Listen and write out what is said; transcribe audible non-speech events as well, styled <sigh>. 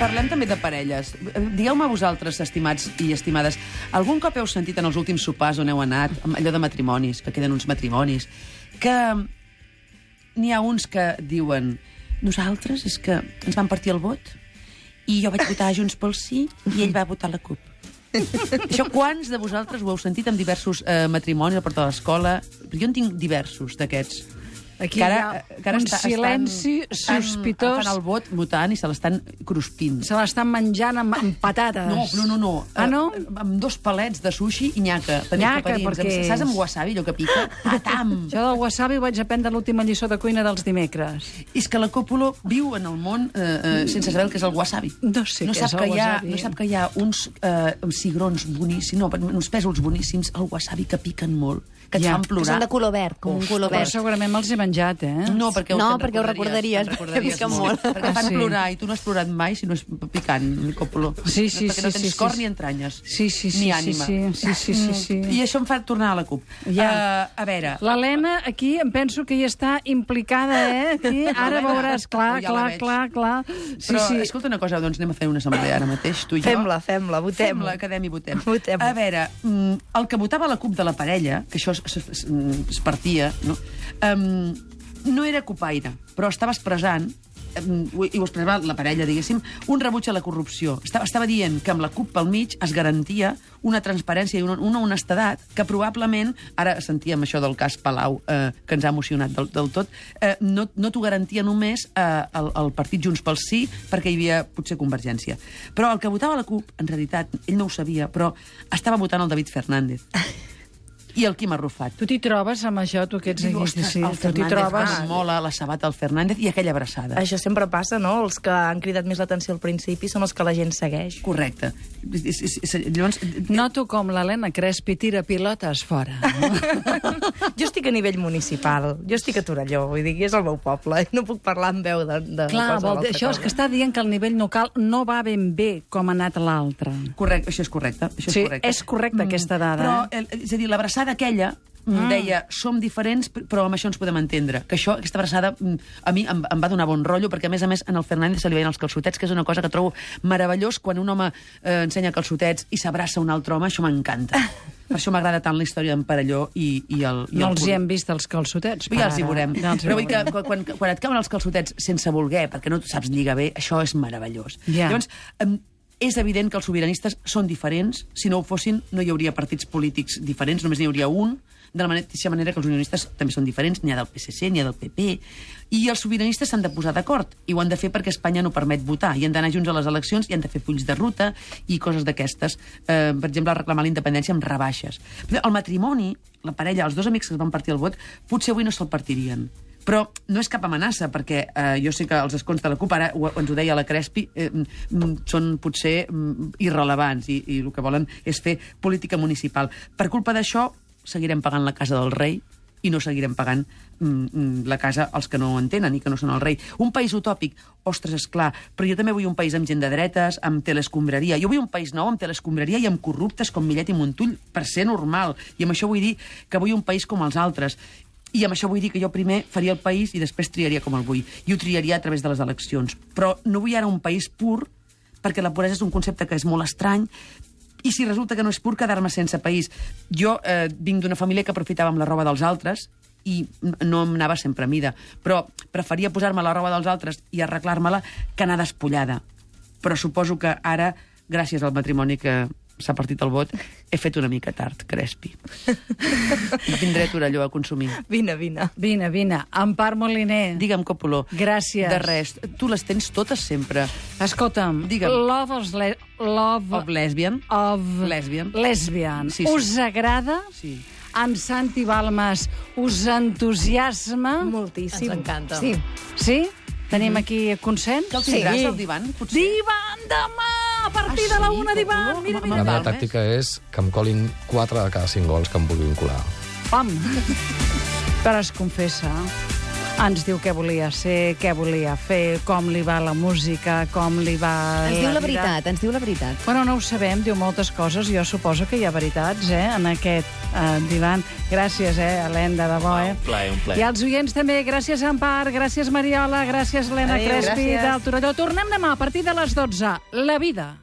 Parlem també de parelles. Digueu-me vosaltres, estimats i estimades, algun cop heu sentit en els últims sopars on heu anat, allò de matrimonis, que queden uns matrimonis, que n'hi ha uns que diuen nosaltres és que ens van partir el vot i jo vaig votar Junts pel Sí i ell va votar la CUP. Això quants de vosaltres ho heu sentit amb diversos eh, matrimonis a porta de l'escola? Jo en tinc diversos d'aquests. Aquí Que ara- hi ha que ara un està- silenci estan- sospitós. Fan el vot votant i se l'estan cruspint. Se l'estan menjant amb, amb patates. No, no, no, no. Ah, no? Eh, amb dos palets de sushi i nyaca. Nyaca, perquè Amb- Saps amb wasabi, allò que pica? Atam! <laughs> Jo del wasabi ho vaig aprendre l'última lliçó de cuina dels dimecres. És que la Còpolo viu en el món eh, eh, sense saber el que és el wasabi. No sé no què sap és el que hi ha, wasabi. No sap que hi ha uns eh, cigrons boníssims, no, uns pèsols boníssims, el wasabi que piquen molt, que et Ja. fan Que plorar. són de color verd, com un color Però verd. segurament me'ls he menjat, eh? No, perquè, No, perquè ho recordaries, te'n perquè molt. Perquè Ah, fan sí. plorar, i tu no has plorat mai si no és picant, el còpolo. Sí, sí, perquè no sí, tens sí, cor sí. ni entranyes. Sí, sí, sí, Ni sí, ànima. sí, sí, sí, sí, sí. I això em fa tornar a la CUP. Ja. Uh, a veure... L'Helena aquí em penso que hi està implicada, eh? Aquí, <laughs> ara veuràs, clar, ja la clar, clar, clar. Sí, Però, sí. escolta una cosa, doncs anem a fer una assemblea ara mateix, tu i jo. Fem-la, fem-la, votem. Fem-la, quedem i votem. <laughs> Votem. A veure, mm, el que votava la CUP de la parella, que això es, es, es, es partia, no? Um, no era copaire, però estava expressant em, i ho expressava la parella, diguéssim, un rebuig a la corrupció. Estava, estava dient que amb la CUP pel mig es garantia una transparència i una, una honestedat que probablement, ara sentíem això del cas Palau, eh, que ens ha emocionat del, del tot, eh, no, no t'ho garantia només eh, el, el partit Junts pel Sí, perquè hi havia potser Convergència. Però el que votava la CUP, en realitat, ell no ho sabia, però estava votant el David Fernández. <laughs> I el Quim Arrufat. Tu t'hi trobes amb això, tu que ets aquí? Ostres, sí, el tu t'hi Fernández, trobes... mola la sabata al Fernández i aquella abraçada. Això sempre passa, no? Els que han cridat més l'atenció al principi són els que la gent segueix. Correcte. Llavors, Noto com l'Helena Crespi tira pilotes fora. <laughs> Jo estic a nivell municipal, jo estic a Torelló, vull dir, és el meu poble, i no puc parlar amb veu de, de Clar, vol dir, això és que està dient que el nivell local no va ben bé com ha anat l'altre. Correcte, això és correcte. Això Sí, és correcte. és correcta aquesta dada, Però, eh? el, és a dir, l'abraçada aquella mm. deia, som diferents, però amb això ens podem entendre. Que això, aquesta abraçada, mm, a mi em, em va donar bon rotllo, perquè, a més a més, en el Fernández se li veien els calçotets, que és una cosa que trobo meravellós quan un home eh, ensenya calçotets i s'abraça un altre home, això m'encanta. Per això m'agrada tant la història d'en Parelló i, i el... I No el els hi hem vist els calçotets. per Ja els hi veurem. Ja els hi Però vull que quan, quan, et cauen els calçotets sense voler, perquè no saps lligar bé, això és meravellós. Ja. Llavors, és evident que els sobiranistes són diferents. Si no ho fossin, no hi hauria partits polítics diferents, només n'hi hauria un. De la mateixa manera que els unionistes també són diferents, n'hi ha del PSC, n'hi ha del PP, i els sobiranistes s'han de posar d'acord, i ho han de fer perquè Espanya no permet votar, i han d'anar junts a les eleccions, i han de fer fulls de ruta i coses d'aquestes. Eh, per exemple, reclamar la independència amb rebaixes. El matrimoni, la parella, els dos amics que es van partir el vot, potser avui no se'l partirien. Però no és cap amenaça, perquè eh, jo sé que els escons de la CUP, ara ho, ens ho deia la Crespi, eh, mm, són potser mm, irrelevants i, i el que volen és fer política municipal. Per culpa d'això, seguirem pagant la casa del rei i no seguirem pagant mm, mm, la casa als que no ho entenen i que no són el rei. Un país utòpic, ostres, és clar, però jo també vull un país amb gent de dretes, amb telescombraria. Jo vull un país nou amb telescombraria i amb corruptes com Millet i Montull, per ser normal. I amb això vull dir que vull un país com els altres. I amb això vull dir que jo primer faria el país i després triaria com el vull. I ho triaria a través de les eleccions. Però no vull ara un país pur, perquè la puresa és un concepte que és molt estrany, i si resulta que no és pur, quedar-me sense país. Jo eh, vinc d'una família que aprofitava amb la roba dels altres i no em anava sempre a mida, però preferia posar-me la roba dels altres i arreglar-me-la que anar despullada. Però suposo que ara, gràcies al matrimoni que s'ha partit el vot, he fet una mica tard, Crespi. Vindré a Torelló a consumir. Vine, vine. Vine, vine. Empar Moliner. Digue'm, Copoló. Gràcies. De res. Tu les tens totes sempre. Escolta'm, Digue'm. Love of, le love Of lesbian. of Lesbian. lesbian. Sí, sí. Us agrada? Sí. En Santi Balmes us entusiasma? Moltíssim. Ens encanta. Sí. Sí? Tenim aquí consens? Que el tindràs, el divan, potser? Divan demà! A partir Ah, de la sí? una, divan! Mira, mira. La meva Val, tàctica és que em colin 4 de cada 5 gols que em vulguin colar. Pam! <laughs> Però es confessa. Ens diu què volia ser, què volia fer, com li va la música, com li va Ens diu la vida. veritat, ens diu la veritat. Bueno, no ho sabem, diu moltes coses. Jo suposo que hi ha veritats, eh, en aquest eh, divan. Gràcies, eh, Helena, de debò, eh? Un plaer, un plaer. I als oients també, gràcies, Empar, gràcies, Mariola, gràcies, Helena Adéu, Crespi, gràcies. del Torelló. Tornem demà a partir de les 12. La vida.